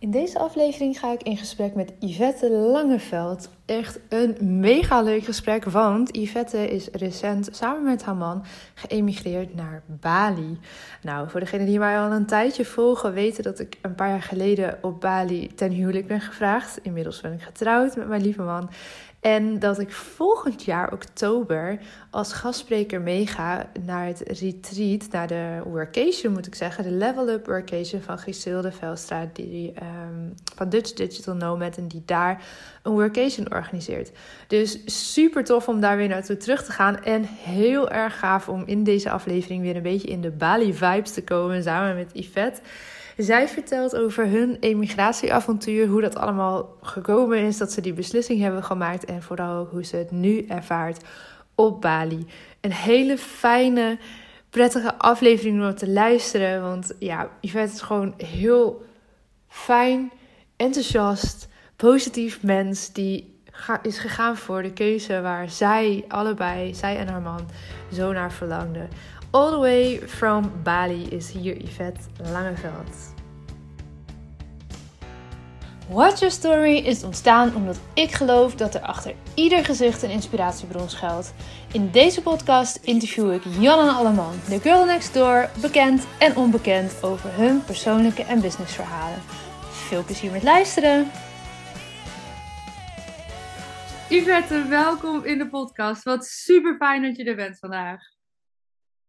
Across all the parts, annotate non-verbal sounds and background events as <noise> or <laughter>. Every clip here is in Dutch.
In deze aflevering ga ik in gesprek met Yvette Langeveld. Echt een mega leuk gesprek, want Yvette is recent samen met haar man geëmigreerd naar Bali. Nou, voor degenen die mij al een tijdje volgen, weten dat ik een paar jaar geleden op Bali ten huwelijk ben gevraagd. Inmiddels ben ik getrouwd met mijn lieve man. En dat ik volgend jaar, oktober, als gastspreker meega naar het retreat, naar de workation moet ik zeggen, de Level Up Workation van Gisilde Velstra, die, um, van Dutch Digital Nomad, en die daar een workation organiseert. Dus super tof om daar weer naartoe terug te gaan en heel erg gaaf om in deze aflevering weer een beetje in de Bali vibes te komen samen met Yvette. Zij vertelt over hun emigratieavontuur, hoe dat allemaal gekomen is, dat ze die beslissing hebben gemaakt en vooral hoe ze het nu ervaart op Bali. Een hele fijne, prettige aflevering om te luisteren, want ja, Yvette is gewoon heel fijn, enthousiast, positief mens die is gegaan voor de keuze waar zij allebei, zij en haar man, zo naar verlangden. All the way from Bali is hier Yvette Langeveld. Watch Your Story is ontstaan omdat ik geloof dat er achter ieder gezicht een inspiratiebron schuilt. In deze podcast interview ik Jan en Alleman, de girl next door, bekend en onbekend over hun persoonlijke en businessverhalen. Veel plezier met luisteren! Yvette, welkom in de podcast. Wat super fijn dat je er bent vandaag.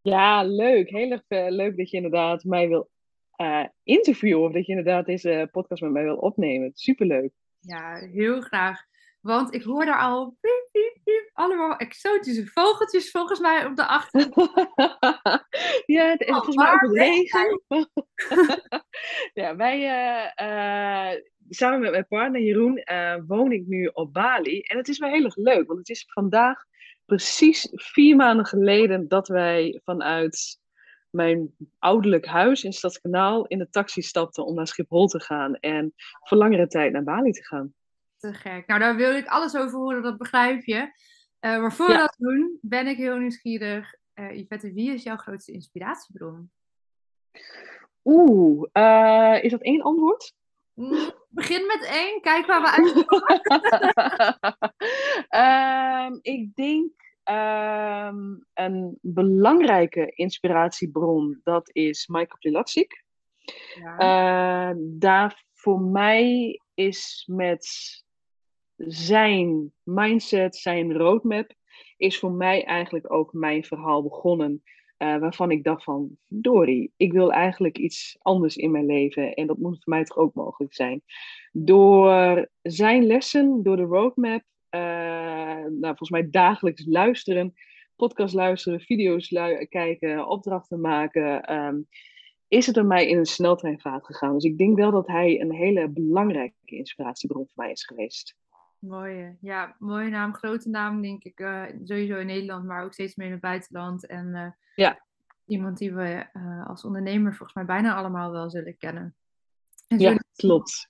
Ja, leuk. Heel erg eh, leuk dat je inderdaad mij wil uh, interviewen. Of dat je inderdaad deze podcast met mij wil opnemen. Superleuk. Ja, heel graag. Want ik hoor daar al piep, piep, piep, allemaal exotische vogeltjes volgens mij op de achtergrond. <laughs> ja, het is volgens mij ook regen. <laughs> ja, wij, uh, uh, samen met mijn partner Jeroen, woon ik nu op Bali. En het is wel heel erg leuk, want het is vandaag precies vier maanden geleden dat wij vanuit mijn ouderlijk huis in Stadskanaal in de taxi stapte om naar Schiphol te gaan en voor langere tijd naar Bali te gaan. Te gek. Nou, daar wil ik alles over horen, dat begrijp je. Uh, maar voor we dat doen, ben ik heel nieuwsgierig. Uh, Yvette, wie is jouw grootste inspiratiebron? Oeh, uh, is dat één antwoord? <laughs> Begin met één, kijk waar we uitkomen. <laughs> um, ik denk Ehm, een belangrijke inspiratiebron, dat is Michael Pilatschik. Ja. Uh, daar voor mij is met zijn mindset, zijn roadmap, is voor mij eigenlijk ook mijn verhaal begonnen. Uh, waarvan ik dacht van, Dori, ik wil eigenlijk iets anders in mijn leven. En dat moet voor mij toch ook mogelijk zijn. Door zijn lessen, door de roadmap, uh, nou, volgens mij dagelijks luisteren, podcast luisteren, video's kijken, opdrachten maken, um, is het bij mij in een sneltreinvaart gegaan. Dus ik denk wel dat hij een hele belangrijke inspiratiebron voor mij is geweest. Mooie, ja, mooie naam, grote naam denk ik uh, sowieso in Nederland, maar ook steeds meer in het buitenland. En uh, ja. iemand die we als ondernemer volgens mij bijna allemaal wel zullen kennen. Ja, klopt.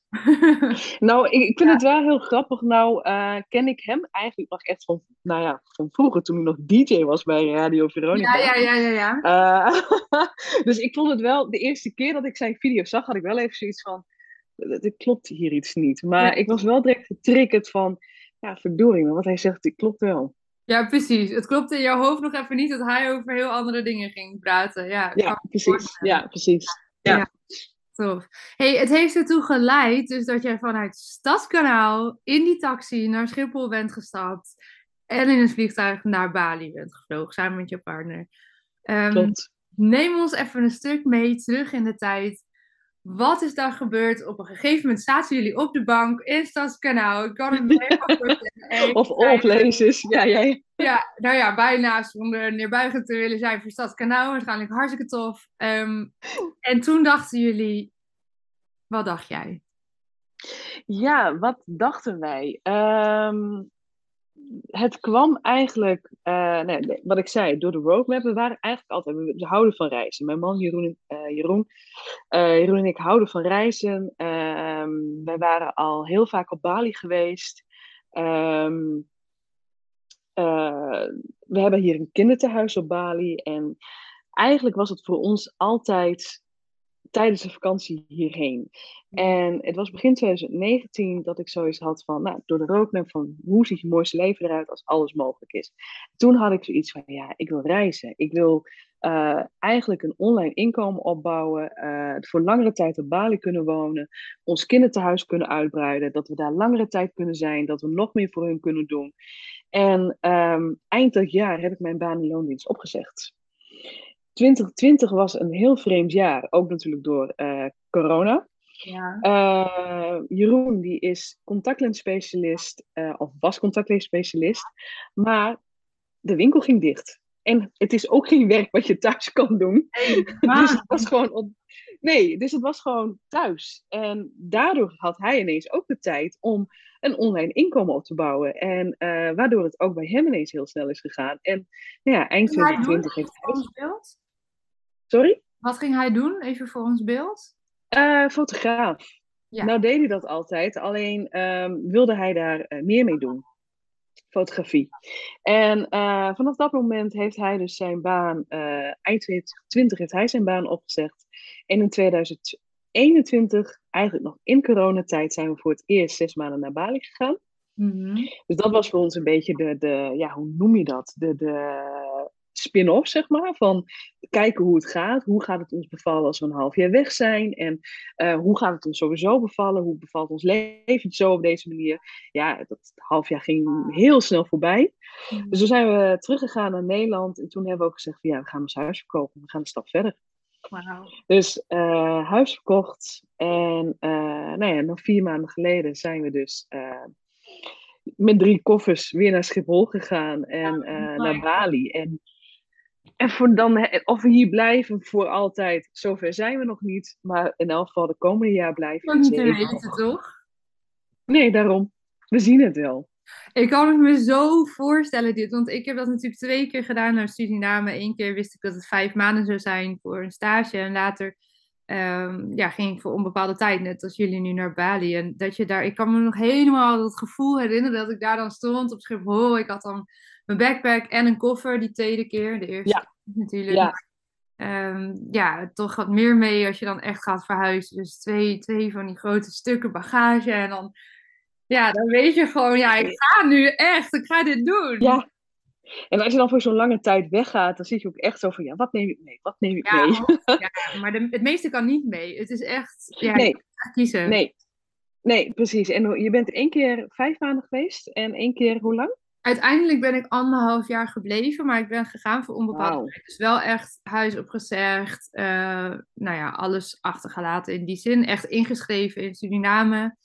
<laughs> nou, ik, ik vind het wel heel grappig. Nou, ken ik hem eigenlijk nog echt van, nou ja, van vroeger, toen hij nog DJ was bij Radio Veronica. Ja, ja, ja, ja. ja. <laughs> Dus ik vond het wel, de eerste keer dat ik zijn video zag, had ik wel even zoiets van, er klopt hier iets niet. Maar ik was wel direct getriggerd van, ja, verdorie, maar wat hij zegt, het klopt wel. Ja, precies. Het klopte in jouw hoofd nog even niet dat hij over heel andere dingen ging praten. Ja, ja precies. Ja, precies. ja. Hey, het heeft ertoe geleid dus dat jij vanuit Stadskanaal in die taxi naar Schiphol bent gestapt en in een vliegtuig naar Bali bent gevlogen samen met je partner. Um, neem ons even een stuk mee terug in de tijd. Wat is daar gebeurd? Op een gegeven moment zaten jullie op de bank in Stadskanaal. Ik kan het me helemaal <laughs> Of all places. Ja, jij. Ja, nou ja, bijna zonder neerbuigend te willen zijn voor Stadskanaal. Waarschijnlijk hartstikke tof. Um, en toen dachten jullie, wat dacht jij? Ja, wat dachten wij? Um, het kwam eigenlijk, nee, wat ik zei, door de roadmap. We waren eigenlijk altijd, we houden van reizen. Mijn man Jeroen, uh, Jeroen, uh, Jeroen en ik houden van reizen. Um, wij waren al heel vaak op Bali geweest. Um, we hebben hier een kinderthuis op Bali. En eigenlijk was het voor ons altijd tijdens de vakantie hierheen. En het was begin 2019 dat ik zoiets had van, nou, door de roadmap van hoe ziet je mooiste leven eruit als alles mogelijk is. Toen had ik zoiets van, ja, ik wil reizen. Ik wil uh, eigenlijk een online inkomen opbouwen, uh, voor langere tijd op Bali kunnen wonen, ons kinderthuis kunnen uitbreiden, dat we daar langere tijd kunnen zijn, dat we nog meer voor hun kunnen doen. En um, eind dat jaar heb ik mijn baan in loondienst opgezegd. 2020 was een heel vreemd jaar, ook natuurlijk door uh, corona. Ja. Uh, Jeroen die is contactlensspecialist, uh, of was contactlensspecialist, maar de winkel ging dicht. En het is ook geen werk wat je thuis kan doen. Nee, <laughs> dus het was gewoon nee, dus het was gewoon thuis. En daardoor had hij ineens ook de tijd om een online inkomen op te bouwen. En uh, waardoor het ook bij hem ineens heel snel is gegaan. En nou ja, eind 2020 heeft hij. Sorry? Wat ging hij doen, even voor ons beeld? Uh, fotograaf. Ja. Nou deed hij dat altijd, alleen um, wilde hij daar uh, meer mee doen fotografie. En uh, vanaf dat moment heeft hij dus zijn baan, eind 2020 heeft hij zijn baan opgezegd. En in 2021, eigenlijk nog in coronatijd, zijn we voor het eerst zes maanden naar Bali gegaan. Mm -hmm. Dus dat was voor ons een beetje de, de ja, hoe noem je dat? De, de spin-off, zeg maar. Van kijken hoe het gaat. Hoe gaat het ons bevallen als we een half jaar weg zijn? En uh, hoe gaat het ons sowieso bevallen? Hoe bevalt ons leven zo op deze manier? Ja, dat half jaar ging heel snel voorbij. Mm. Dus toen zijn we teruggegaan naar Nederland. En toen hebben we ook gezegd: van, ja, we gaan ons huis verkopen. We gaan een stap verder. Wow. Dus uh, huis verkocht. En uh, nou ja, nog vier maanden geleden zijn we dus met drie koffers weer naar Schiphol gegaan en uh, naar Bali. En en voor dan, of we hier blijven voor altijd, zover zijn we nog niet. Maar in elk geval de komende jaar blijven we. Niet te weten, toch? Nee, daarom. We zien het wel. Ik kan het me zo voorstellen dit, want ik heb dat natuurlijk twee keer gedaan naar Suriname. Eén keer wist ik dat het vijf maanden zou zijn voor een stage en later um, ja, ging ik voor onbepaalde tijd, net als jullie nu naar Bali. En dat je daar, ik kan me nog helemaal dat gevoel herinneren dat ik daar dan stond op Schiphol. Ik had dan mijn backpack en een koffer die tweede keer. De eerste ja. natuurlijk. Ja. Um, ja, toch wat meer mee als je dan echt gaat verhuizen. Dus twee, twee van die grote stukken bagage. En dan, ja, dan weet je gewoon, ja, ik ga nu echt, ik ga dit doen. Ja. En als je dan voor zo'n lange tijd weggaat, dan zit je ook echt zo van, ja, wat neem ik mee? Wat neem ik mee? <laughs> Ja, <laughs> maar de, het meeste kan niet mee. Het is echt, ja, nee. kiezen. Nee. nee, precies. En je bent één keer vijf maanden geweest en één keer hoe lang? Uiteindelijk ben ik anderhalf jaar gebleven, maar ik ben gegaan voor onbepaalde wow. Dus wel echt huis opgezegd, uh, nou ja, alles achtergelaten in die zin. Echt ingeschreven in Suriname.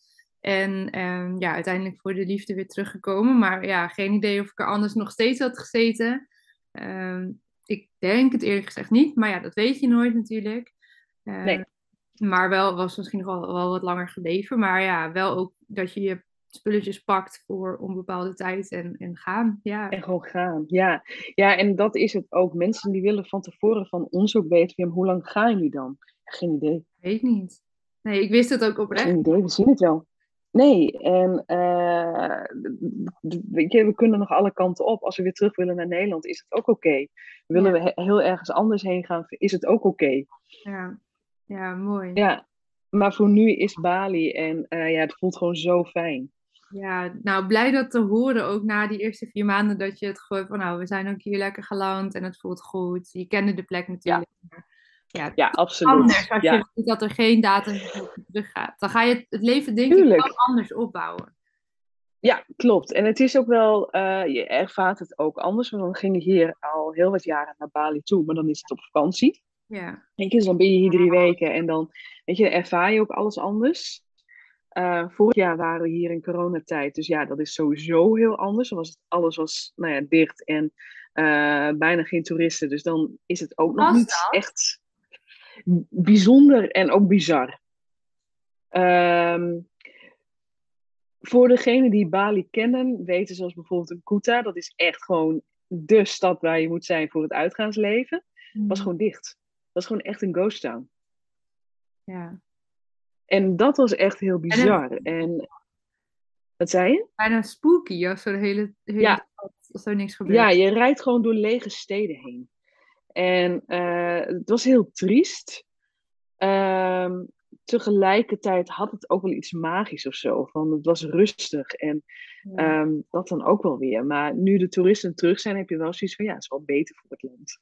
En um, ja, uiteindelijk voor de liefde weer teruggekomen. Maar ja, geen idee of ik er anders nog steeds had gezeten. Um, ik denk het eerlijk gezegd niet, maar ja, dat weet je nooit natuurlijk. Uh, nee. Maar wel was misschien nog wel, wel wat langer gebleven. Maar ja, wel ook dat je je spulletjes pakt voor onbepaalde tijd en, en gaan. Ja. En gewoon gaan, ja. Ja, en dat is het ook. Mensen die willen van tevoren van ons ook weten, hoe lang gaan jullie dan? Geen idee. Weet niet. Nee, ik wist het ook oprecht. Geen idee, we zien het wel. Nee, en uh, je, we kunnen nog alle kanten op. Als we weer terug willen naar Nederland, is het ook oké. Willen we heel ergens anders heen gaan, is het ook oké. Ja. ja, mooi. Ja, maar voor nu is Bali en uh, ja, het voelt gewoon zo fijn. Ja, nou blij dat te horen ook na die eerste vier maanden dat je het gewoon van nou, we zijn ook hier lekker geland en het voelt goed. Je kende de plek natuurlijk. Ja. Ja, ja, absoluut. Anders als ja. je weet dat er geen datum terug gaat. Dan ga je het leven denk ik wel anders opbouwen. Ja, klopt. En het is ook wel, uh, je ervaart het ook anders. Want we gingen hier al heel wat jaren naar Bali toe, maar dan is het op vakantie. Ja. Weet je, dus dan ben je hier drie weken en dan weet je, ervaar je ook alles anders. Uh, vorig jaar waren we hier in coronatijd, dus ja, dat is sowieso heel anders. Dan was het, alles was nou ja, dicht en uh, bijna geen toeristen. Dus dan is het ook nog niet dat? echt bijzonder en ook bizar. Um, voor degenen die Bali kennen, weten zoals bijvoorbeeld een Kuta, dat is echt gewoon de stad waar je moet zijn voor het uitgaansleven, mm. was gewoon dicht. Dat was gewoon echt een ghost town. Ja. En dat was echt heel bizar. En, en wat zei je? Bijna spooky als er hele, hele ja. als er niks gebeurt. Ja, je rijdt gewoon door lege steden heen. En uh, het was heel triest. Ehm, tegelijkertijd had het ook wel iets magisch of zo. Van het was rustig en ehm, dat dan ook wel weer. Maar nu de toeristen terug zijn, heb je wel zoiets van ja, het is wel beter voor het land.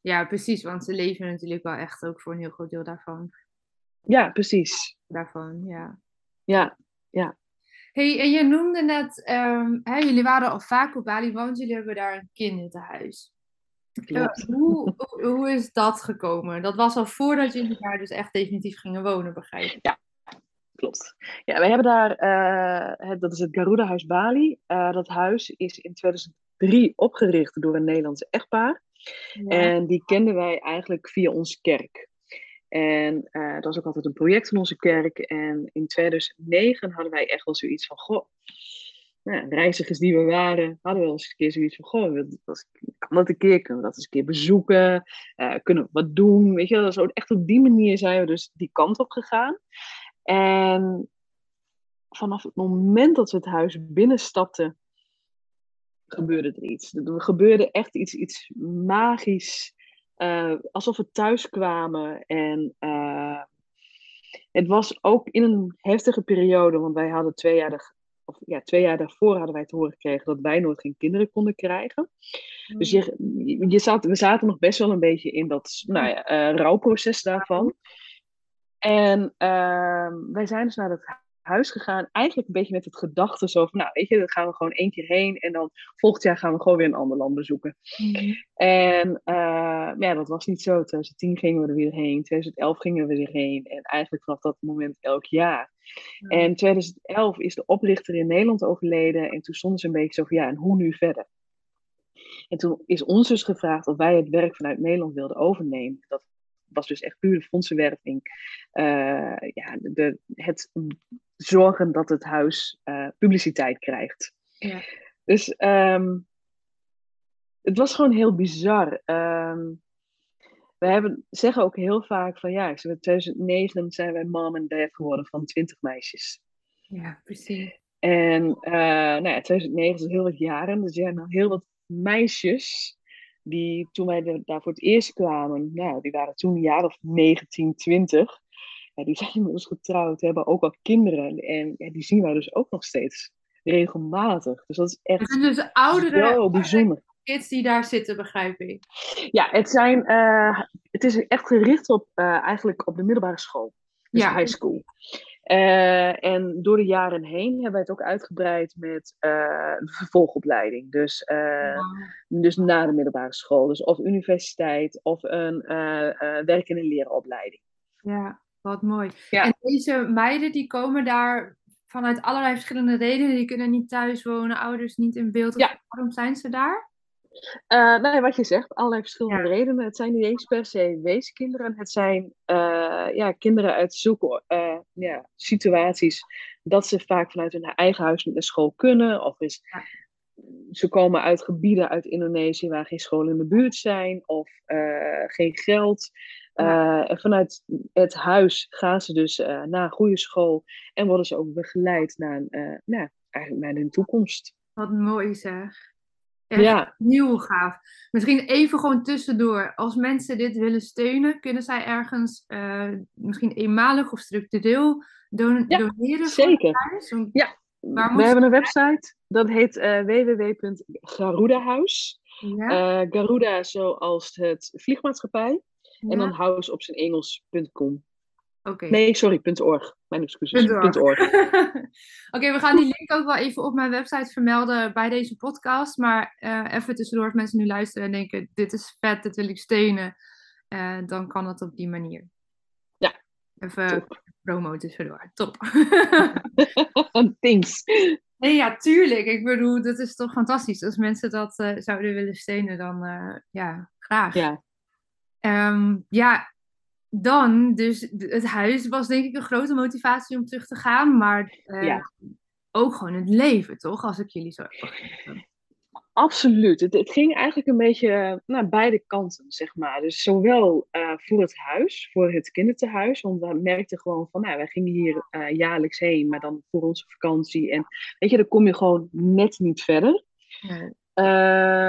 Ja, precies, want ze leven natuurlijk wel echt ook voor een heel groot deel daarvan. Ja, precies. Daarvan, ja. Ja, ja. Hey, en je noemde net, um, hè, jullie waren al vaak op Bali, want jullie hebben daar een kinderthuis. Uh, hoe, hoe is dat gekomen? Dat was al voordat jullie daar dus echt definitief gingen wonen, begrijp ik? Ja, klopt. Ja, wij hebben daar, uh, het, dat is het Garuda Huis Bali. Uh, dat huis is in 2003 opgericht door een Nederlandse echtpaar. Ja. En die kenden wij eigenlijk via onze kerk. En uh, dat was ook altijd een project van onze kerk. En in 2009 hadden wij echt wel zoiets van: Goh, nou, reizigers die we waren, hadden we eens een keer zoiets van: Goh, dat, kan dat een keer? Kunnen we dat eens een keer bezoeken? Uh, kunnen we wat doen? Weet je, zo echt op die manier zijn we dus die kant op gegaan. En vanaf het moment dat we het huis binnenstapten, gebeurde er iets. Er gebeurde echt iets, iets magisch. Uh, alsof we thuis kwamen. En uh, het was ook in een heftige periode, want wij hadden twee jaar, de, of, ja, twee jaar daarvoor hadden wij te horen gekregen dat wij nooit geen kinderen konden krijgen. Mm. Dus je, je zat, we zaten nog best wel een beetje in dat nou ja, uh, rouwproces daarvan. En wij zijn dus naar dat huis gegaan. Eigenlijk een beetje met het gedachte zo van, nou weet je, dan gaan we gewoon één keer heen. En dan volgend jaar gaan we gewoon weer een ander land bezoeken. Mm. En uh, ja, dat was niet zo. 2010 gingen we er weer heen. 2011 gingen we er weer heen. En eigenlijk vanaf dat moment elk jaar. Mm. En 2011 is de oprichter in Nederland overleden. En toen stonden ze een beetje zo van, ja, en hoe nu verder? En toen is ons dus gevraagd of wij het werk vanuit Nederland wilden overnemen. Dat was dus echt pure fondsenwerving. Uh, ja, de, het zorgen dat het huis uh, publiciteit krijgt. Ja. Dus um, het was gewoon heel bizar. Um, we hebben, zeggen ook heel vaak van ja, in 2009 zijn wij mom en dad geworden van 20 meisjes. Ja, precies. En uh, nou ja, 2009 is heel wat jaren, dus er zijn nog heel wat meisjes die toen wij de, daar voor het eerst kwamen, nou, die waren toen een jaar of 19, 20. Ja, die <laughs> zijn inmiddels getrouwd, hebben ook al kinderen. En ja, die zien wij dus ook nog steeds regelmatig. Dus dat is echt het zijn dus oudere, zo bijzonder. kids die daar zitten, begrijp ik. Ja, het, zijn, uh, het is echt gericht op, uh, eigenlijk op de middelbare school. Dus ja. high school. Uh, en door de jaren heen hebben wij het ook uitgebreid met de vervolgopleiding. Dus, wow. dus na de middelbare school. Dus of universiteit of een werk- en leeropleiding. Ja, wat mooi. Ja. En deze meiden die komen daar vanuit allerlei verschillende redenen. Die kunnen niet thuis wonen, ouders niet in beeld. Ja. Waarom zijn ze daar? Uh, nou, wat je zegt, allerlei verschillende ja. redenen. Het zijn niet eens per se weeskinderen. Het zijn uh, ja, kinderen uit zulke uh, ja, situaties dat ze vaak vanuit hun eigen huis niet naar school kunnen. Of is, ja. ze komen uit gebieden uit Indonesië waar geen scholen in de buurt zijn. Of geen geld. Ja. en vanuit het huis gaan ze dus naar een goede school. En worden ze ook begeleid naar, nou, eigenlijk naar hun toekomst. Wat mooi zeg. Echt ja. heel gaaf. Misschien even gewoon tussendoor. Als mensen dit willen steunen, kunnen zij ergens uh, misschien eenmalig of structureel don ja, doneren? Zeker. Voor ja, we hebben een website. Dat heet uh, www.garudahuis. Ja. Uh, Garuda zoals het vliegmaatschappij. En dan house op zijn Engels.com. Okay. Nee, sorry, .org. Mijn excuses. .org. .org. <laughs> Oké, okay, we gaan die link ook wel even op mijn website vermelden bij deze podcast. Maar uh, even tussendoor, als mensen nu luisteren en denken, dit is vet, dit wil ik steunen. Uh, dan kan dat op die manier. Ja. Even promo tussendoor. Top. <laughs> Thanks. Nee, ja, tuurlijk. Ik bedoel, dat is toch fantastisch. Als mensen dat uh, zouden willen steunen, dan ja, graag. Ja. Um, ja, dan, dus het huis was denk ik een grote motivatie om terug te gaan. Maar uh, ja. ook gewoon het leven, toch? Als ik jullie zo. Absoluut. Het, het, ging eigenlijk een beetje naar nou, beide kanten, zeg maar. Dus zowel uh, voor het huis, voor het kinderthuis. Want we merkten gewoon van, nou, wij gingen hier uh, jaarlijks heen, maar dan voor onze vakantie. En weet je, dan kom je gewoon net niet verder. Ja.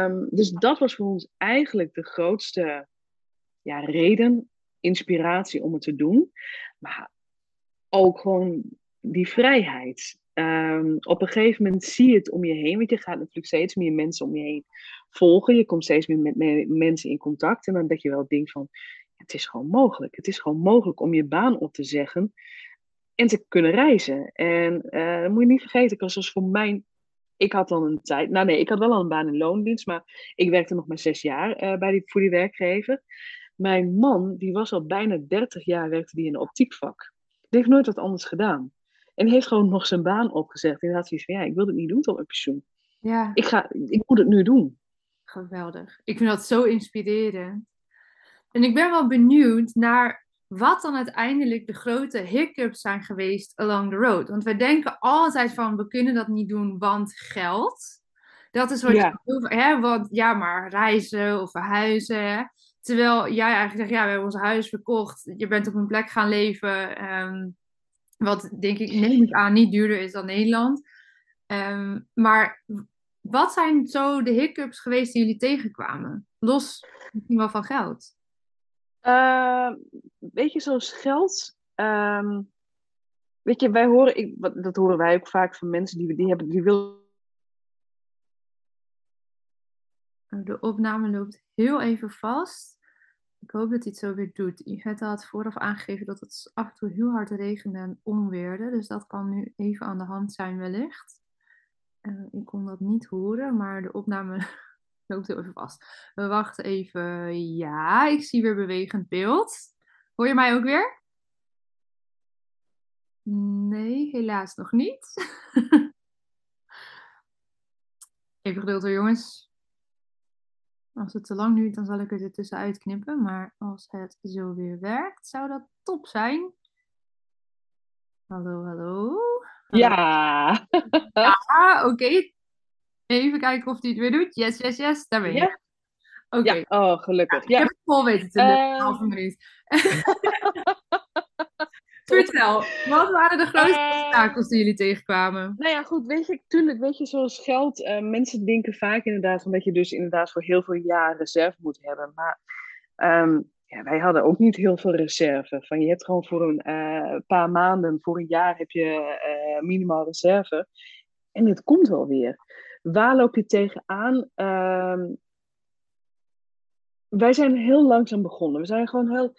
Um, dus dat was voor ons eigenlijk de grootste ja, reden inspiratie om het te doen. Maar ook gewoon die vrijheid. Ehm, op een gegeven moment zie je het om je heen, want je gaat natuurlijk steeds meer mensen om je heen volgen. Je komt steeds meer met, mensen in contact en dan dat je wel denkt van, het is gewoon mogelijk. Het is gewoon mogelijk om je baan op te zeggen en te kunnen reizen. En uh, moet je niet vergeten, zoals voor mij, ik had dan een tijd, nou nee, ik had wel al een baan in loondienst, maar ik werkte nog maar zes jaar uh, bij die, voor die werkgever. Mijn man, die was al bijna 30 jaar, werkte die in een optiekvak. Die heeft nooit wat anders gedaan. En heeft gewoon nog zijn baan opgezegd. En had zoiets van, ja, ik wil het niet doen tot mijn pensioen. Ja. Ik, ga, ik moet het nu doen. Geweldig. Ik vind dat zo inspirerend. En ik ben wel benieuwd naar wat dan uiteindelijk de grote hiccups zijn geweest along the road. Want wij denken altijd van, we kunnen dat niet doen, want geld. Dat is wat ja. je hè, want ja, maar reizen of verhuizen. Terwijl jij eigenlijk zegt, ja, we hebben ons huis verkocht. Je bent op een plek gaan leven. Um, wat denk ik, neem ik aan, niet duurder is dan Nederland. Ehm, maar wat zijn zo de hiccups geweest die jullie tegenkwamen? Los misschien wel van geld. Uh, weet je, zoals geld. Ehm, weet je, wij horen, ik, dat horen wij ook vaak van mensen die, die hebben, die willen. De opname loopt heel even vast. Ik hoop dat hij het zo weer doet. Yvette had vooraf aangegeven dat het af en toe heel hard regende en onweerde. Dus dat kan nu even aan de hand zijn wellicht. Uh, ik kon dat niet horen, maar de opname <laughs> loopt heel even vast. We wachten even. Ja, ik zie weer bewegend beeld. Hoor je mij ook weer? Nee, helaas nog niet. <laughs> even geduld hoor, jongens. Als het te lang duurt, dan zal ik er tussenuit knippen. Maar als het zo weer werkt, zou dat top zijn. Hallo, hallo. Ja. <laughs> Ja, oké. Even kijken of hij het weer doet. Yes, yes, yes. Daar ben je. Ja. Oké. Ja. Oh, gelukkig. Ja, ik heb het vol weten te doen. Uh... halve minuut. Vertel, wat waren de grootste uh, obstakels die jullie tegenkwamen? Nou ja, goed, weet je, tuurlijk, weet je, zoals geld, uh, mensen denken vaak inderdaad omdat je dus inderdaad voor heel veel jaar reserve moet hebben. Maar um, ja, wij hadden ook niet heel veel reserve. Van je hebt gewoon voor een uh, paar maanden, voor een jaar heb je minimaal reserve. En het komt wel weer. Waar loop je tegenaan? Uh, wij zijn heel langzaam begonnen. We zijn gewoon heel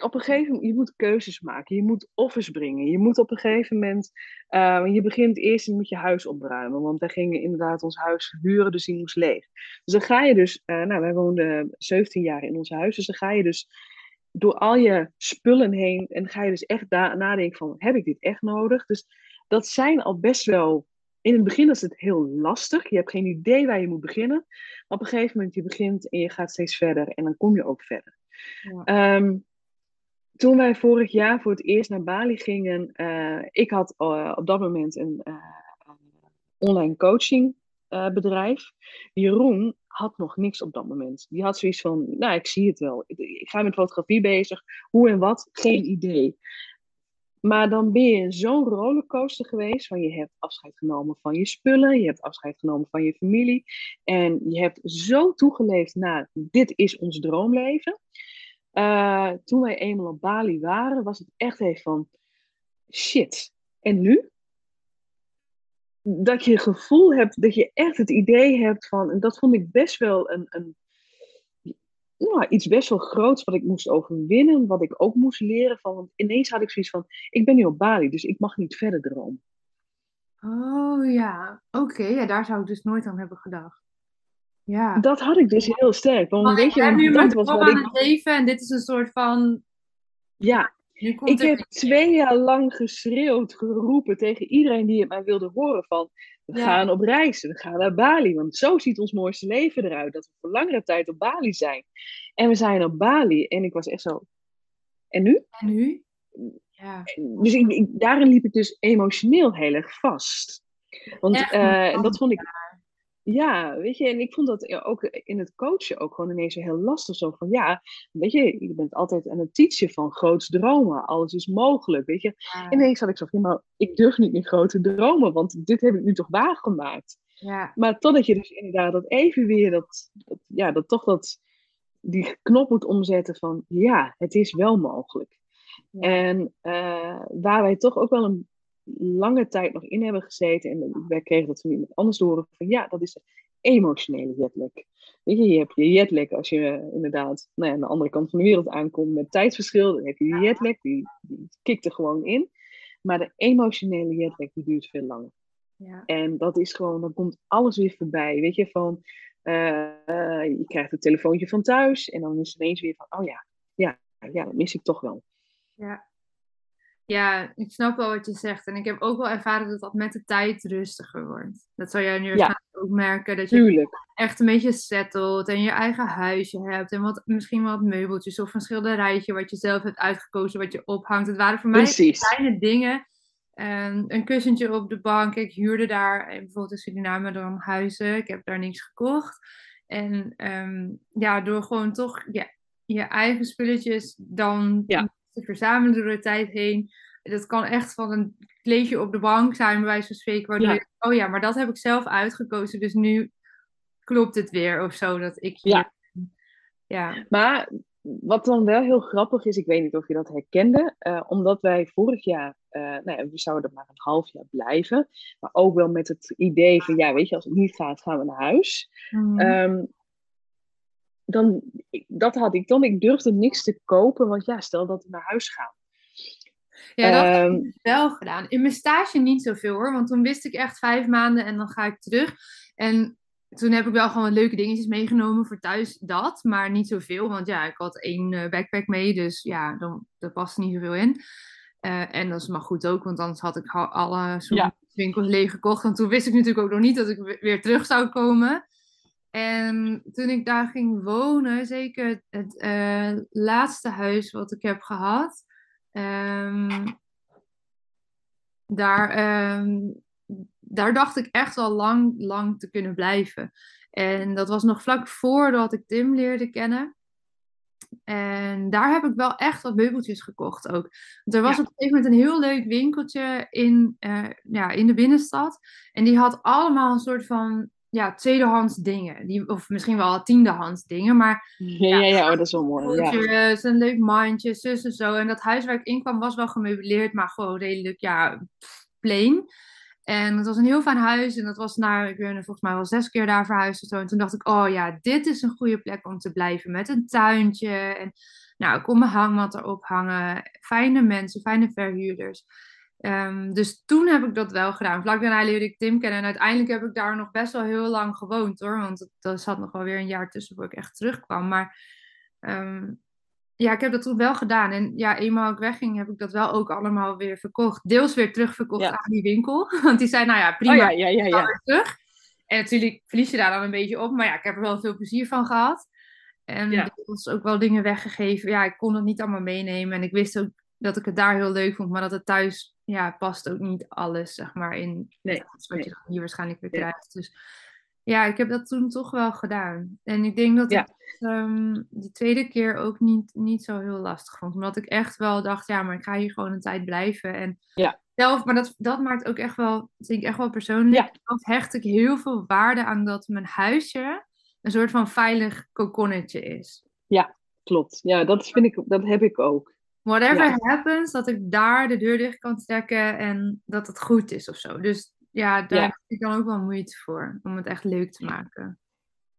op een gegeven moment, je moet keuzes maken. Je moet offers brengen. Je moet op een gegeven moment, uh, je begint eerst met je huis opruimen. Want wij gingen inderdaad ons huis verhuren, dus die moest leeg. Dus dan ga je dus, uh, nou wij woonden 17 jaar in ons huis. Dus dan ga je dus door al je spullen heen en ga je dus echt nadenken van, heb ik dit echt nodig? Dus dat zijn al best wel, in het begin is het heel lastig. Je hebt geen idee waar je moet beginnen. Maar op een gegeven moment, je begint en je gaat steeds verder en dan kom je ook verder. Ehm, toen wij vorig jaar voor het eerst naar Bali gingen, uh, ik had uh, op dat moment een uh, online coaching bedrijf. Jeroen had nog niks op dat moment. Die had zoiets van, nou, ik zie het wel. Ik ga met fotografie bezig. Hoe en wat? Geen idee. Maar dan ben je zo'n rollercoaster geweest. Van je hebt afscheid genomen van je spullen. Je hebt afscheid genomen van je familie. En je hebt zo toegeleefd naar dit is ons droomleven. Uh, toen wij eenmaal op Bali waren, was het echt even van shit. En nu? Dat je het gevoel hebt, dat je echt het idee hebt van, en dat vond ik best wel een, een nou, iets best wel groots wat ik moest overwinnen, wat ik ook moest leren van. Want ineens had ik zoiets van: ik ben nu op Bali, dus ik mag niet verder dromen. Oh ja, oké, ja, daar zou ik dus nooit aan hebben gedacht. Ja. Dat had ik dus heel sterk. Want, weet je, nu dat was wat aan ik... het leven en dit is een soort van. Ja, ik heb twee jaar lang geschreeuwd, geroepen tegen iedereen die het mij wilde horen van... We gaan op reis, we gaan naar Bali, want zo ziet ons mooiste leven eruit. Dat we voor langere tijd op Bali zijn. En we zijn op Bali en ik was echt zo... En nu? En nu? Ja. Dus ik, daarin liep ik dus emotioneel heel erg vast. Want uh, dat vond ik ja, weet je, en ik vond dat ook in het coachen ook gewoon ineens heel lastig. Zo van, ja, weet je, je bent altijd aan het teachen van groots dromen. Alles is mogelijk, weet je. Ja. Ineens had ik zo van, maar ik durf niet meer grote dromen, want dit heb ik nu toch waargemaakt. Ja. Maar totdat je dus inderdaad dat even weer, dat, dat, ja, dat toch dat, die knop moet omzetten van ja, het is wel mogelijk. En uh, waar wij toch ook wel een lange tijd nog in hebben gezeten, en wij kregen dat van iemand anders door, van ja, dat is emotionele jetlag. Weet je, je hebt je jetlag als je uh, inderdaad nou ja, aan de andere kant van de wereld aankomt met tijdsverschil, dan heb je die jetlag, die, die kikt er gewoon in. Maar de emotionele jetlag die duurt veel langer. Ja. En dat is gewoon, dan komt alles weer voorbij. Weet je, van uh, je krijgt een telefoontje van thuis en dan is het ineens weer van, oh ja, ja, ja, dat mis ik toch wel. Ja. Ja, ik snap wel wat je zegt. En ik heb ook wel ervaren dat dat met de tijd rustiger wordt. Dat zou jij nu ja. ook merken. Dat je Tuurlijk. echt een beetje settelt en je eigen huisje hebt. En wat, misschien wat meubeltjes of een schilderijtje wat je zelf hebt uitgekozen, wat je ophangt. Het waren voor mij kleine dingen en een kussentje op de bank. Ik huurde daar eh, bijvoorbeeld in Suriname dan huizen. Ik heb daar niks gekocht. En ehm, ja, door gewoon toch ja, je eigen spulletjes dan te verzamelen door de tijd heen. Dat kan echt van een kleedje op de bank zijn, bij wijze van spreken. Waardoor je, oh ja, maar dat heb ik zelf uitgekozen. Dus nu klopt het weer of zo dat ik hier... Ja. ja. Maar wat dan wel heel grappig is, ik weet niet of je dat herkende, uh, omdat wij vorig jaar, uh, nou ja, we zouden maar een half jaar blijven, maar ook wel met het idee van, ja, weet je, als het niet gaat, gaan we naar huis. Mm. Um, dan, dat had ik dan, ik durfde niks te kopen, want ja, stel dat we naar huis gaan. Ja, dat heb ik ehm, wel gedaan. In mijn stage niet zoveel hoor, want toen wist ik echt vijf maanden en dan ga ik terug. En toen heb ik wel gewoon leuke dingetjes meegenomen voor thuis, dat. Maar niet zoveel, want ja, ik had één uh, backpack mee. Dus ja, dan, daar past niet zoveel in. Uh, en dat is maar goed ook, want anders had ik alle ja. winkels leeg gekocht. En toen wist ik natuurlijk ook nog niet dat ik weer terug zou komen. En toen ik daar ging wonen, zeker het uh, laatste huis wat ik heb gehad, um, daar um, daar dacht ik echt al lang, lang te kunnen blijven. En dat was nog vlak voordat ik Tim leerde kennen. En daar heb ik wel echt wat meubeltjes gekocht ook. Want er was op een gegeven moment een heel leuk winkeltje in, uh, ja, in de binnenstad. En die had allemaal een soort van ja, tweedehands dingen. Die, of misschien wel tiendehands dingen. Maar <laughs> ja, ja, ja, oh, dat is wel mooi. Ja. Een leuk mandje, zus en zo. En dat huis waar ik in kwam was wel gemeubileerd, maar gewoon redelijk ja, plain. En het was een heel fijn huis. En dat was naar, ik ben volgens mij wel zes keer daar verhuisd of zo. En toen dacht ik, oh ja, dit is een goede plek om te blijven. Met een tuintje. En nou, ik kon mijn hangmat erop hangen. Fijne mensen, fijne verhuurders. Um, dus toen heb ik dat wel gedaan. Vlak daarna leerde ik Tim kennen. En uiteindelijk heb ik daar nog best wel heel lang gewoond hoor. Want er zat nog wel weer een jaar tussen voor ik echt terugkwam. Maar um, ja, ik heb dat toen wel gedaan. En ja, eenmaal ik wegging, heb ik dat wel ook allemaal weer verkocht. Deels weer terugverkocht aan die winkel. <laughs> Want die zei, nou ja, prima, oh, ja, ja, ja, terug. En natuurlijk verlies je daar dan een beetje op. Maar ja, ik heb er wel veel plezier van gehad. En ja. was ook wel dingen weggegeven. Ja, ik kon het niet allemaal meenemen. En ik wist ook dat ik het daar heel leuk vond. Maar dat het thuis, ja, past ook niet alles, zeg maar, in nee, wat je hier waarschijnlijk weer krijgt. Dus ja, ik heb dat toen toch wel gedaan. En ik denk dat ik um, die tweede keer ook niet, niet zo heel lastig vond. Omdat ik echt wel dacht, ja, maar ik ga hier gewoon een tijd blijven. En ja. zelf, maar dat, dat maakt ook echt wel, denk ik echt wel persoonlijk. Ja. Dat hecht ik heel veel waarde aan dat mijn huisje een soort van veilig kokonnetje is. Ja, klopt. Ja, dat vind ik, dat heb ik ook. Whatever happens, dat ik daar de deur dicht kan trekken en dat het goed is of zo. Dus ja, daar heb ik dan ook wel moeite voor, om het echt leuk te maken.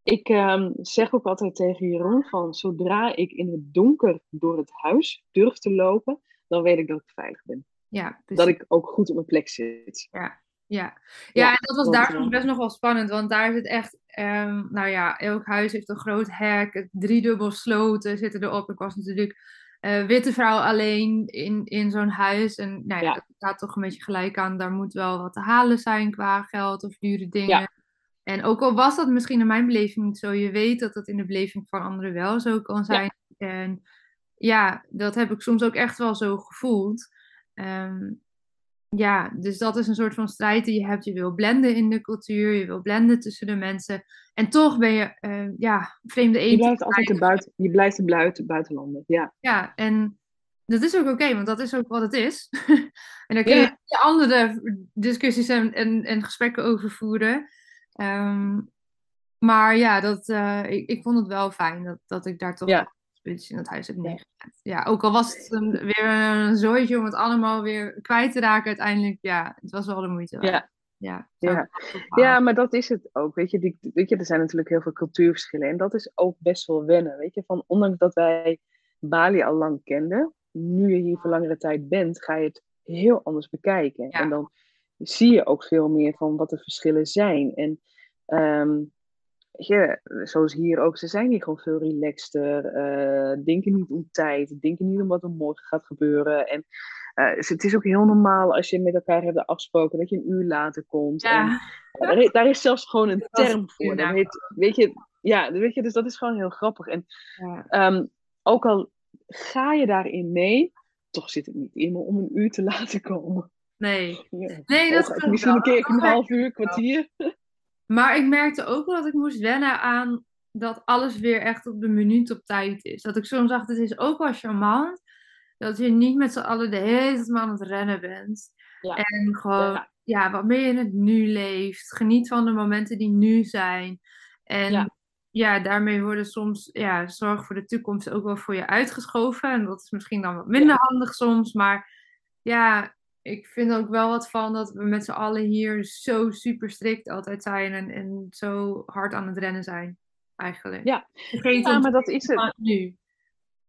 Ik um, zeg ook altijd tegen Jeroen van, zodra ik in het donker door het huis durf te lopen, dan weet ik dat ik veilig ben. Ja, Dat ik ook goed op mijn plek zit. Ja, ja. ja, en dat was daar uh, best nog wel spannend, want daar is het echt, um, nou ja, elk huis heeft een groot hek, driedubbel sloten zitten erop. Ik was natuurlijk uh, witte vrouw alleen in, in zo'n huis. En nou ja, ja. gaat toch een beetje gelijk aan. Daar moet wel wat te halen zijn qua geld of dure dingen. Ja. En ook al was dat misschien in mijn beleving niet zo, je weet dat dat in de beleving van anderen wel zo kan zijn. Ja. En ja, dat heb ik soms ook echt wel zo gevoeld. Um, ja, dus dat is een soort van strijd die je hebt. Je wil blenden in de cultuur, je wil blenden tussen de mensen. En toch ben je, uh, ja, vreemde eten. Je blijft altijd een buiten, je blijft buiten, buitenlander, ja. Ja, en dat is ook oké, want dat is ook wat het is. <laughs> en daar kun je andere discussies en, en, en gesprekken over voeren. Um, Maar ja, dat, eh, ik, ik vond het wel fijn dat, dat ik daar toch Ja. In het huis heb neergezet. Ja, ook al was het een- weer een zooitje om het allemaal weer kwijt te raken uiteindelijk. Ja, het was wel de moeite waard. Ja. Ja, Ja. Ja, maar dat is het ook. Weet je, die, weet je, er zijn natuurlijk heel veel cultuurverschillen. En dat is ook best wel wennen. Weet je, van ondanks dat wij Bali al lang kenden, nu je hier voor langere tijd bent, ga je het heel anders bekijken. Ja. En dan zie je ook veel meer van wat de verschillen zijn. En ehm, je, zoals hier ook, ze zijn hier gewoon veel relaxter. eh denken niet om tijd, denken niet om wat er morgen gaat gebeuren. En eh, het is ook heel normaal als je met elkaar hebt afgesproken dat je een uur later komt. En Ja, daar, is- daar is zelfs gewoon een Dat is term voor. Dat heet, weet je, ja, weet je, dus dat is gewoon heel grappig. En ja. ehm, ook al ga je daarin mee, toch zit het niet in me om een uur te <laughs> laten komen. nee. Ja, Nee, dat klopt Misschien een keer een half uur, kwartier. Maar ik merkte ook wel dat ik moest wennen aan dat alles weer echt op de minuut op tijd is. Dat ik soms dacht, het is ook wel charmant dat je niet met z'n allen de hele tijd maar aan het rennen bent. Ja. En gewoon, Ja. ja. wat meer in het nu leeft. Geniet van de momenten die nu zijn. En Ja. ja, daarmee worden soms, ja, zorg voor de toekomst ook wel voor je uitgeschoven. En dat is misschien dan wat minder handig soms. Maar ja, ik vind ook wel wat van dat we met z'n allen hier zo super strikt altijd zijn. En, en zo hard aan het rennen zijn, eigenlijk. Ja. Ja, maar dat is het. nu.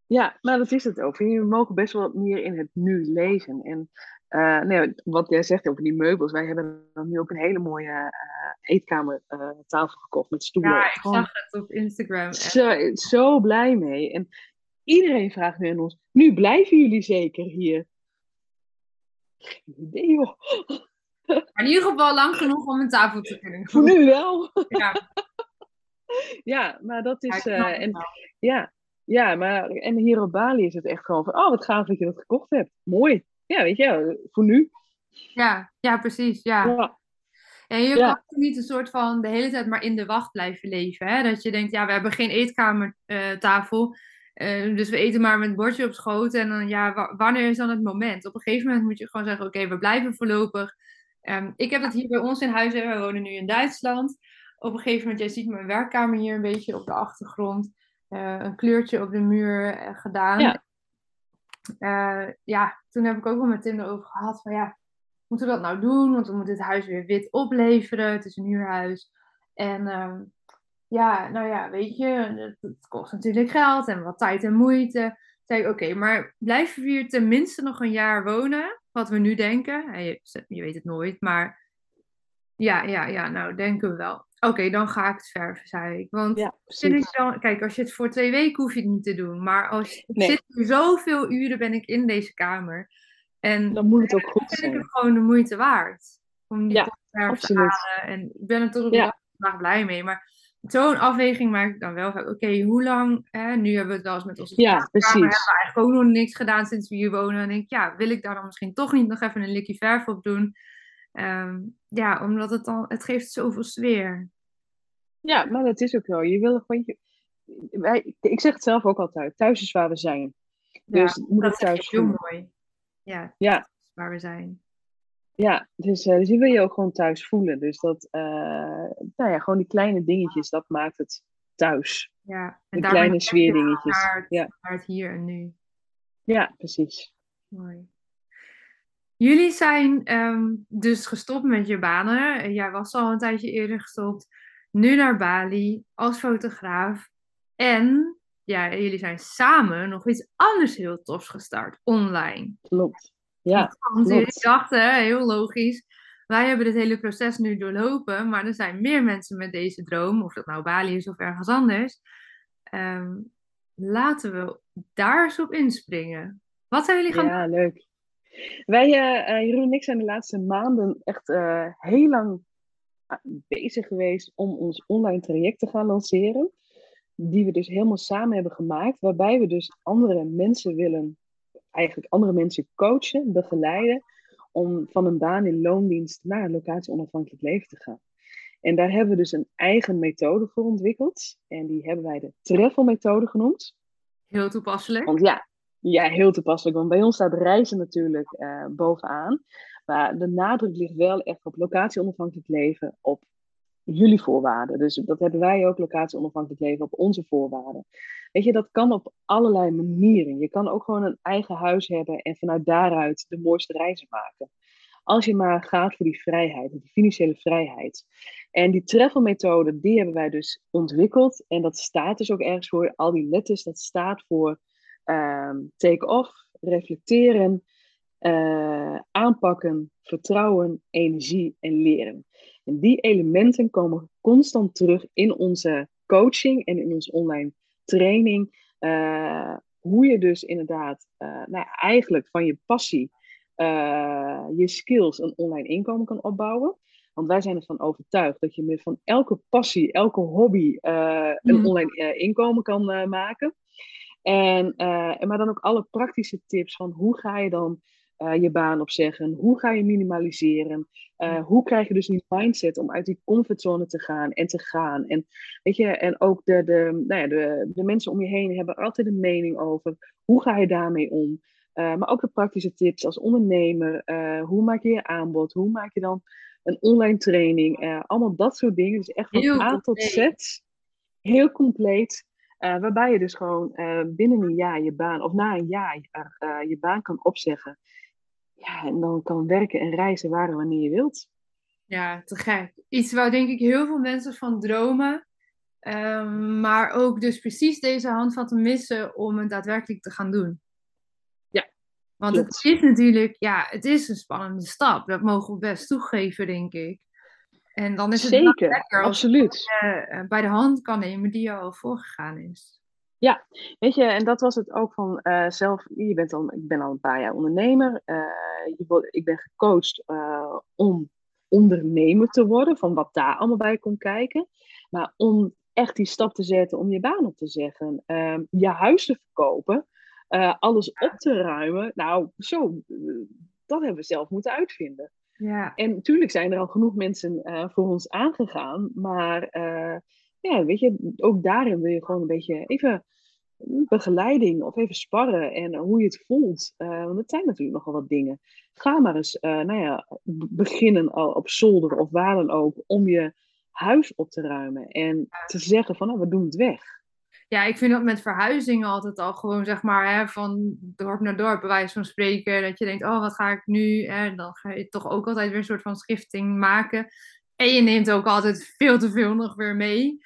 Ja, maar dat is het ook. We mogen best wel wat meer in het nu leven. En eh, nee, wat jij zegt over die meubels. Wij hebben nu ook een hele mooie eh eetkamertafel gekocht met stoelen. Ja, ik zag het op Instagram. Zo, zo blij mee. En iedereen vraagt nu aan ons, nu blijven jullie zeker hier? Geen idee joh. Maar in ieder geval lang genoeg om een tafel te kunnen Voor nu wel. Ja, <laughs> Ja, maar dat ja, is... snap eh, en, wel. ja, ja, maar en hier op Bali is het echt gewoon van, oh wat gaaf dat je dat gekocht hebt. Mooi. Ja, weet je, voor nu. ja, ja, precies. Ja. Ja, En je Ja. kan niet een soort van de hele tijd maar in de wacht blijven leven. Hè? Dat je denkt, ja, we hebben geen eetkamertafel. Eh, dus we eten maar met een bordje op schoot. En dan, ja, wa- wanneer is dan het moment? Op een gegeven moment moet je gewoon zeggen, oké, we blijven voorlopig. Ehm, ik heb het hier bij ons in huis. Hè. We wonen nu in Duitsland. Op een gegeven moment, jij ziet mijn werkkamer hier een beetje op de achtergrond. eh, een kleurtje op de muur eh, gedaan. Ja. Ja, toen heb ik ook wel met Tim erover gehad van ja, moeten we dat nou doen? Want we moeten het huis weer wit opleveren. Het is een huurhuis. En ehm, ja, nou ja, weet je, het, het kost natuurlijk geld en wat tijd en moeite. Zei ik, oké, maar blijven we hier tenminste nog een jaar wonen? Wat we nu denken. Je, je weet het nooit, maar ja, ja, ja, nou denken we wel. Oké, dan ga ik het verven, zei ik. Want ja ik dan, kijk, als je het voor twee weken hoef je het niet te doen. Maar als ik Nee. zit hier zoveel uren ben ik in deze kamer. En Dan moet het ook goed vind ik zijn. het gewoon de moeite waard. Om die Ja, te absoluut. halen. En ik ben er tot op Ja. de dag van vandaag blij mee. Maar zo'n afweging maak ik dan wel. van, Oké, hoe lang? Hè, nu hebben we het wel eens met onze Ja, kamer. precies. hebben we eigenlijk ook nog niks gedaan sinds we hier wonen. En denk ik, ja, wil ik daar dan misschien toch niet nog even een likje verf op doen? Ehm, ja, omdat het dan, het geeft zoveel sfeer. Ja, maar dat is ook wel. Je wil gewoon... Je, wij, ik zeg het zelf ook altijd. Thuis is waar we zijn. Dus het moet dat thuis je heel mooi. Ja, Ja. is waar we zijn. Ja, dus, eh, dus die wil je ook gewoon thuis voelen. Dus dat, eh, nou ja, gewoon die kleine dingetjes, dat maakt het thuis. Ja, en Die kleine sfeerdingetjes. Naar het, Ja. naar het hier en nu. Ja, precies. Mooi. Jullie zijn ehm, dus gestopt met je banen. Jij was al een tijdje eerder gestopt. Nu naar Bali als fotograaf. En ja, jullie zijn samen nog iets anders heel tofs gestart, online. Klopt. Ja, klopt. dachten, heel logisch, wij hebben dit hele proces nu doorlopen, maar er zijn meer mensen met deze droom, of dat nou Bali is of ergens anders. Ehm, laten we daar eens op inspringen. Wat zijn jullie gaan Ja, leuk. Wij, eh, eh, Jeroen en ik zijn de laatste maanden echt eh, heel lang ah, bezig geweest om ons online traject te gaan lanceren. Die we dus helemaal samen hebben gemaakt. Waarbij we dus andere mensen willen, eigenlijk andere mensen coachen, begeleiden. Om van een baan in loondienst naar een locatie-onafhankelijk leven te gaan. En daar hebben we dus een eigen methode voor ontwikkeld. En die hebben wij de Treffel-methode genoemd. Heel toepasselijk. Want ja, ja, heel toepasselijk. Want bij ons staat reizen natuurlijk eh, bovenaan. Maar de nadruk ligt wel echt op locatie-onafhankelijk leven, op jullie voorwaarden. Dus dat hebben wij ook, locatie onafhankelijk leven, op onze voorwaarden. Weet je, dat kan op allerlei manieren. Je kan ook gewoon een eigen huis hebben en vanuit daaruit de mooiste reizen maken. Als je maar gaat voor die vrijheid, die financiële vrijheid. En die travel methode, die hebben wij dus ontwikkeld. En dat staat dus ook ergens voor, al die letters, dat staat voor ehm, take off, reflecteren, uh, aanpakken, vertrouwen, energie en leren. En die elementen komen constant terug in onze coaching en in onze online training. Uh, hoe je dus inderdaad, uh, nou, eigenlijk van je passie, je skills, een online inkomen kan opbouwen. Want wij zijn ervan overtuigd dat je met van elke passie, elke hobby een mhm. online inkomen kan maken. En, maar dan ook alle praktische tips van hoe ga je dan uh, je baan opzeggen? Hoe ga je minimaliseren? Uh, hoe krijg je dus die mindset om uit die comfortzone te gaan en te gaan? En, weet je, en ook de, de, nou ja, de, de mensen om je heen hebben altijd een mening over hoe ga je daarmee om? Uh, maar ook de praktische tips als ondernemer. hoe maak je je aanbod? Hoe maak je dan een online training? allemaal dat soort dingen. Dus echt van heel A tot Z. Heel compleet. waarbij je dus gewoon binnen een jaar je baan, of na een jaar je baan kan opzeggen. Ja, en dan kan werken en reizen waar en wanneer je wilt. Ja, te gek. Iets waar denk ik heel veel mensen van dromen. Um, maar ook dus precies deze handvatten missen om het daadwerkelijk te gaan doen. Ja. Want het is natuurlijk, ja, het is een spannende stap. Dat mogen we best toegeven, denk ik. En dan is het Zeker, lekker als absoluut. je uh, bij de hand kan nemen die al voorgegaan is. Ja, weet je, en dat was het ook van uh, zelf. Je bent al, ik ben al een paar jaar ondernemer. Uh, je, ik ben gecoacht uh, om ondernemer te worden, van wat daar allemaal bij komt kijken. Maar om echt die stap te zetten, om je baan op te zeggen, ehm, je huis te verkopen, alles op te ruimen. Nou, zo, dat hebben we zelf moeten uitvinden. Ja. En natuurlijk zijn er al genoeg mensen voor ons aangegaan, maar ja, weet je, ook daarin wil je gewoon een beetje even begeleiding of even sparren en hoe je het voelt. Uh, want het zijn natuurlijk nogal wat dingen. Ga maar eens, uh, nou ja, beginnen al op zolder of waar dan ook, om je huis op te ruimen en te zeggen van, nou, we doen het weg. Ja, ik vind dat met verhuizingen altijd al gewoon, zeg maar, hè, van dorp naar dorp, bij wijze van spreken, dat je denkt, oh, wat ga ik nu? En dan ga je toch ook altijd weer een soort van schifting maken. En je neemt ook altijd veel te veel nog weer mee.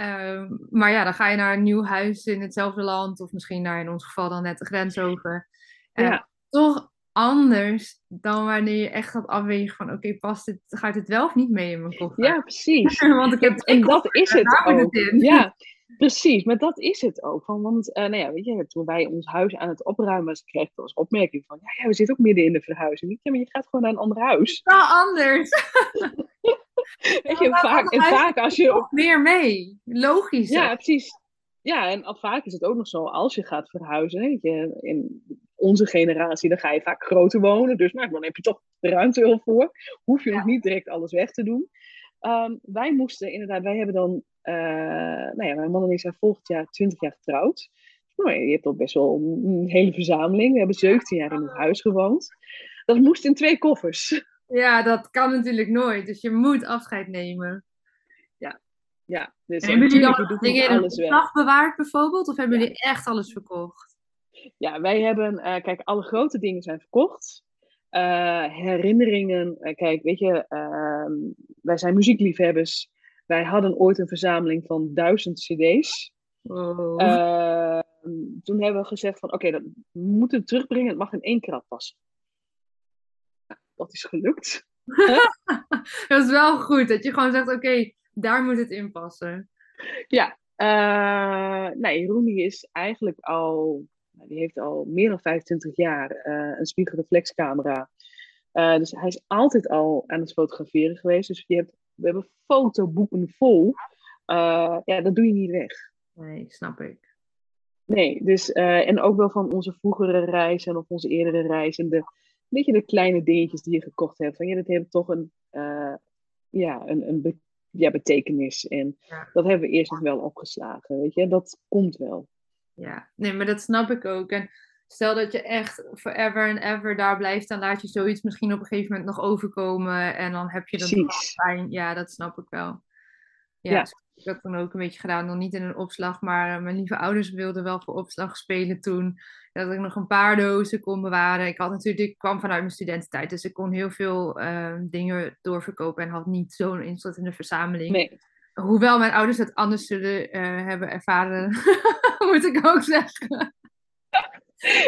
Ehm, maar ja, dan ga je naar een nieuw huis in hetzelfde land, of misschien naar in ons geval dan net de grens over. ja. Toch anders dan wanneer je echt gaat afwegen van oké, past dit, gaat het wel of niet mee in mijn koffer? Ja, precies. <laughs> want ik heb en dat is het ook. ja, <laughs> precies. Maar dat is het ook. Van, want uh, nou ja, weet je, toen wij ons huis aan het opruimen was, kreeg ik als opmerking van ja, ja, we zitten ook midden in de verhuizing. Ja, maar je gaat gewoon naar een ander huis. Wel anders. <laughs> <laughs> Weet je, vaak, en vaak als je... Nog meer mee. Logisch. Ja, precies. Ja, en vaak is het ook nog zo, als je gaat verhuizen, weet je, in onze generatie, dan ga je vaak groter wonen. Dus nou, dan heb je toch de ruimte wel voor. Hoef je nog niet direct alles weg te doen. Um, wij moesten inderdaad, wij hebben dan, uh, nou ja, mijn man en ik zijn volgend jaar 20 jaar getrouwd. Nou, je hebt al best wel een hele verzameling. We hebben 17 jaar in het huis gewoond. Dat moest in twee koffers. Ja, dat kan natuurlijk nooit. Dus je moet afscheid nemen. Ja, ja. Dus hebben jullie dan dingen in een bewaard bijvoorbeeld? Of hebben jullie echt alles verkocht? Ja, wij hebben, uh, kijk, alle grote dingen zijn verkocht. Uh, herinneringen, uh, kijk, weet je, ehm, wij zijn muziekliefhebbers. Wij hadden ooit een verzameling van duizend cd's. Oh. Ehm, toen hebben we gezegd van, oké, okay, we moeten het terugbrengen. Het mag in één krat passen dat is gelukt. <laughs> dat is wel goed, dat je gewoon zegt, oké, daar moet het in passen. Ja, uh, nee, Rooney is eigenlijk al, nou, die heeft al meer dan 25 jaar uh, een spiegelreflexcamera. Uh, dus hij is altijd al aan het fotograferen geweest. Dus je hebt, we hebben fotoboeken vol. ja, dat doe je niet weg. Nee, snap ik. Nee, dus, en ook wel van onze vroegere reizen of onze eerdere reizen. De, beetje de kleine dingetjes die je gekocht hebt. Van ja, dat heeft toch een, uh, ja, een, een ja, betekenis. En dat hebben we eerst nog wel opgeslagen. Weet je, dat komt wel. Ja, nee, maar dat snap ik ook. En stel dat je echt forever and ever daar blijft, dan laat je zoiets misschien op een gegeven moment nog overkomen. En dan heb je dat fijn. Ja, dat snap ik wel. Ja, Ja. heb ik dat dan ook een beetje gedaan. Nog niet in een opslag, maar eh, mijn lieve ouders wilden wel voor opslag spelen toen. Dat ik nog een paar dozen kon bewaren. Ik had natuurlijk, ik kwam vanuit mijn studententijd, dus ik kon heel veel eh, dingen doorverkopen en had niet zo'n invloed in de verzameling. Nee. Hoewel mijn ouders het anders zullen eh, hebben ervaren, <laughs> moet ik ook zeggen.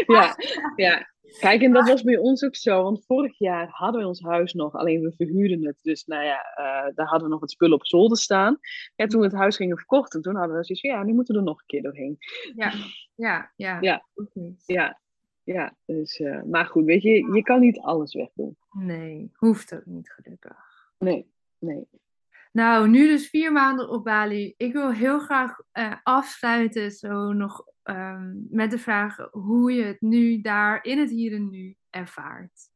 Ja, ja. Kijk, en dat was bij ons ook zo. Want vorig jaar hadden we ons huis nog, alleen we verhuurden het. Dus nou ja, eh, daar hadden we nog wat spullen op zolder staan. En toen we het huis gingen verkochten, toen hadden we zoiets van, ja, nu moeten we er nog een keer doorheen. Ja, ja, ja. Ja. Ja, ja. Dus, eh, maar goed, weet je, je kan niet alles wegdoen. Nee, hoeft ook niet gelukkig. Nee, nee. Nou, nu dus vier maanden op Bali. Ik wil heel graag eh, afsluiten zo nog ehm, met de vraag hoe je het nu daar in het hier en nu ervaart.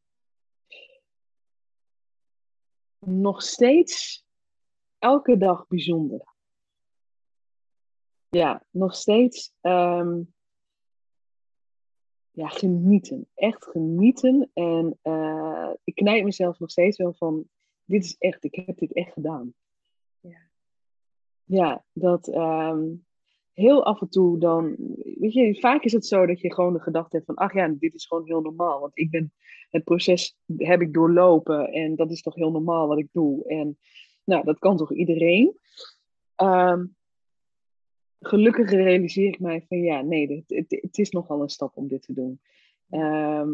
Nog steeds elke dag bijzonder. Ja, nog steeds ehm, ja, genieten. Echt genieten. En eh, ik knijp mezelf nog steeds wel van, dit is echt, ik heb dit echt gedaan. Ja. Dat ehm, heel af en toe dan, weet je, vaak is het zo dat je gewoon de gedachte hebt van, ach ja, dit is gewoon heel normaal. Want ik ben, het proces heb ik doorlopen en dat is toch heel normaal wat ik doe. En nou, dat kan toch iedereen. Ehm, gelukkig realiseer ik mij van ja, nee, het, het, is nogal een stap om dit te doen. Ehm,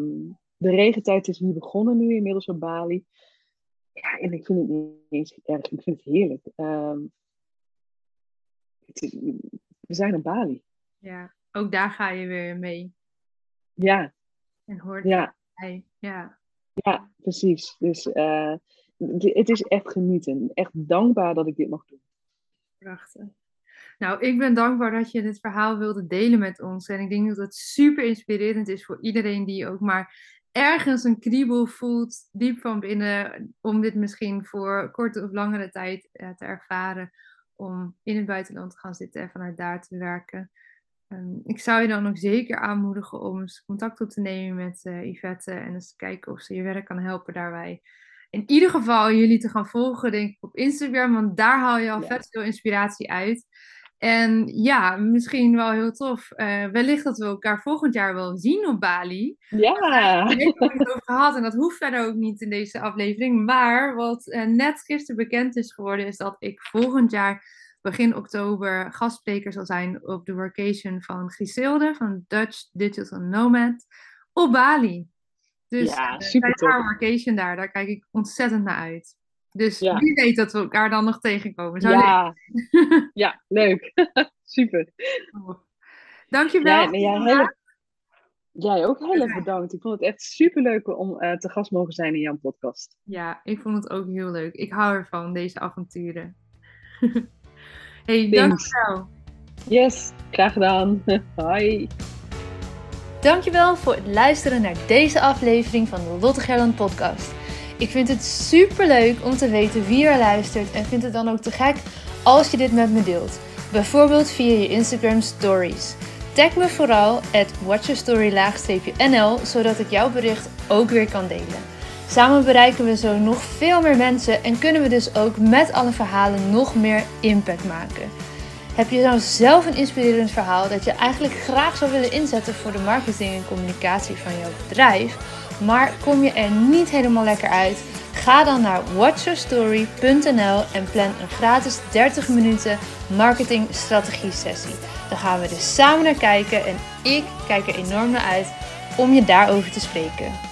de regentijd is nu begonnen, nu inmiddels op Bali. Ja, en ik vind het niet eens erg, ik vind het heerlijk. Ehm, het we zijn op Bali. ja, ook daar ga je weer mee Ja, en hoort ja, bij. Ja, ja, precies. Dus eh, het het is echt genieten. Echt dankbaar dat ik dit mag doen. prachtig. Nou, ik ben dankbaar dat je dit verhaal wilde delen met ons. En ik denk dat het super inspirerend is voor iedereen die ook maar ergens een kriebel voelt, diep van binnen, om dit misschien voor korte of langere tijd eh, te ervaren. Om in het buitenland te gaan zitten en vanuit daar te werken. Ehm, ik zou je dan ook zeker aanmoedigen om eens contact op te nemen met eh, Yvette en eens te kijken of ze je werk kan helpen daarbij. In ieder geval jullie te gaan volgen, denk ik, op Instagram, want daar haal je al Ja. vet veel inspiratie uit. En ja, misschien wel heel tof. eh, wellicht dat we elkaar volgend jaar wel zien op Bali. Ja, Daar hebben we het over gehad en dat hoeft verder ook niet in deze aflevering. Maar wat eh, net gisteren bekend is geworden, is dat ik volgend jaar begin oktober gastspreker zal zijn op de workation van Griselde van Dutch Digital Nomad op Bali. Dus Ja, eh, super tijdens haar workation daar, daar kijk ik ontzettend naar uit. Dus Ja. wie weet dat we elkaar dan nog tegenkomen. Zou leuk <laughs> <laughs> ja, ja, leuk. Super. Dankjewel. Ja, nee, jij, heel, jij ook heel erg bedankt. Ik vond het echt super leuk om eh, te gast mogen zijn in jouw podcast. Ja, ik vond het ook heel leuk. Ik hou ervan, deze avonturen. <laughs> hey, Thanks. dankjewel. Yes, graag gedaan. Hoi. Dankjewel voor het luisteren naar deze aflevering van de Lotte Gerland podcast. Ik vind het super leuk om te weten wie er luistert en vind het dan ook te gek als je dit met me deelt. Bijvoorbeeld via je Instagram stories. Tag me vooral at watchyourstory-nl zodat ik jouw bericht ook weer kan delen. Samen bereiken we zo nog veel meer mensen en kunnen we dus ook met alle verhalen nog meer impact maken. Heb je nou zelf een inspirerend verhaal dat je eigenlijk graag zou willen inzetten voor de marketing en communicatie van jouw bedrijf, maar kom je er niet helemaal lekker uit? Ga dan naar watchyourstory.nl en plan een gratis 30 minuten marketing strategie sessie. Dan gaan we dus samen naar kijken en ik kijk er enorm naar uit om je daarover te spreken.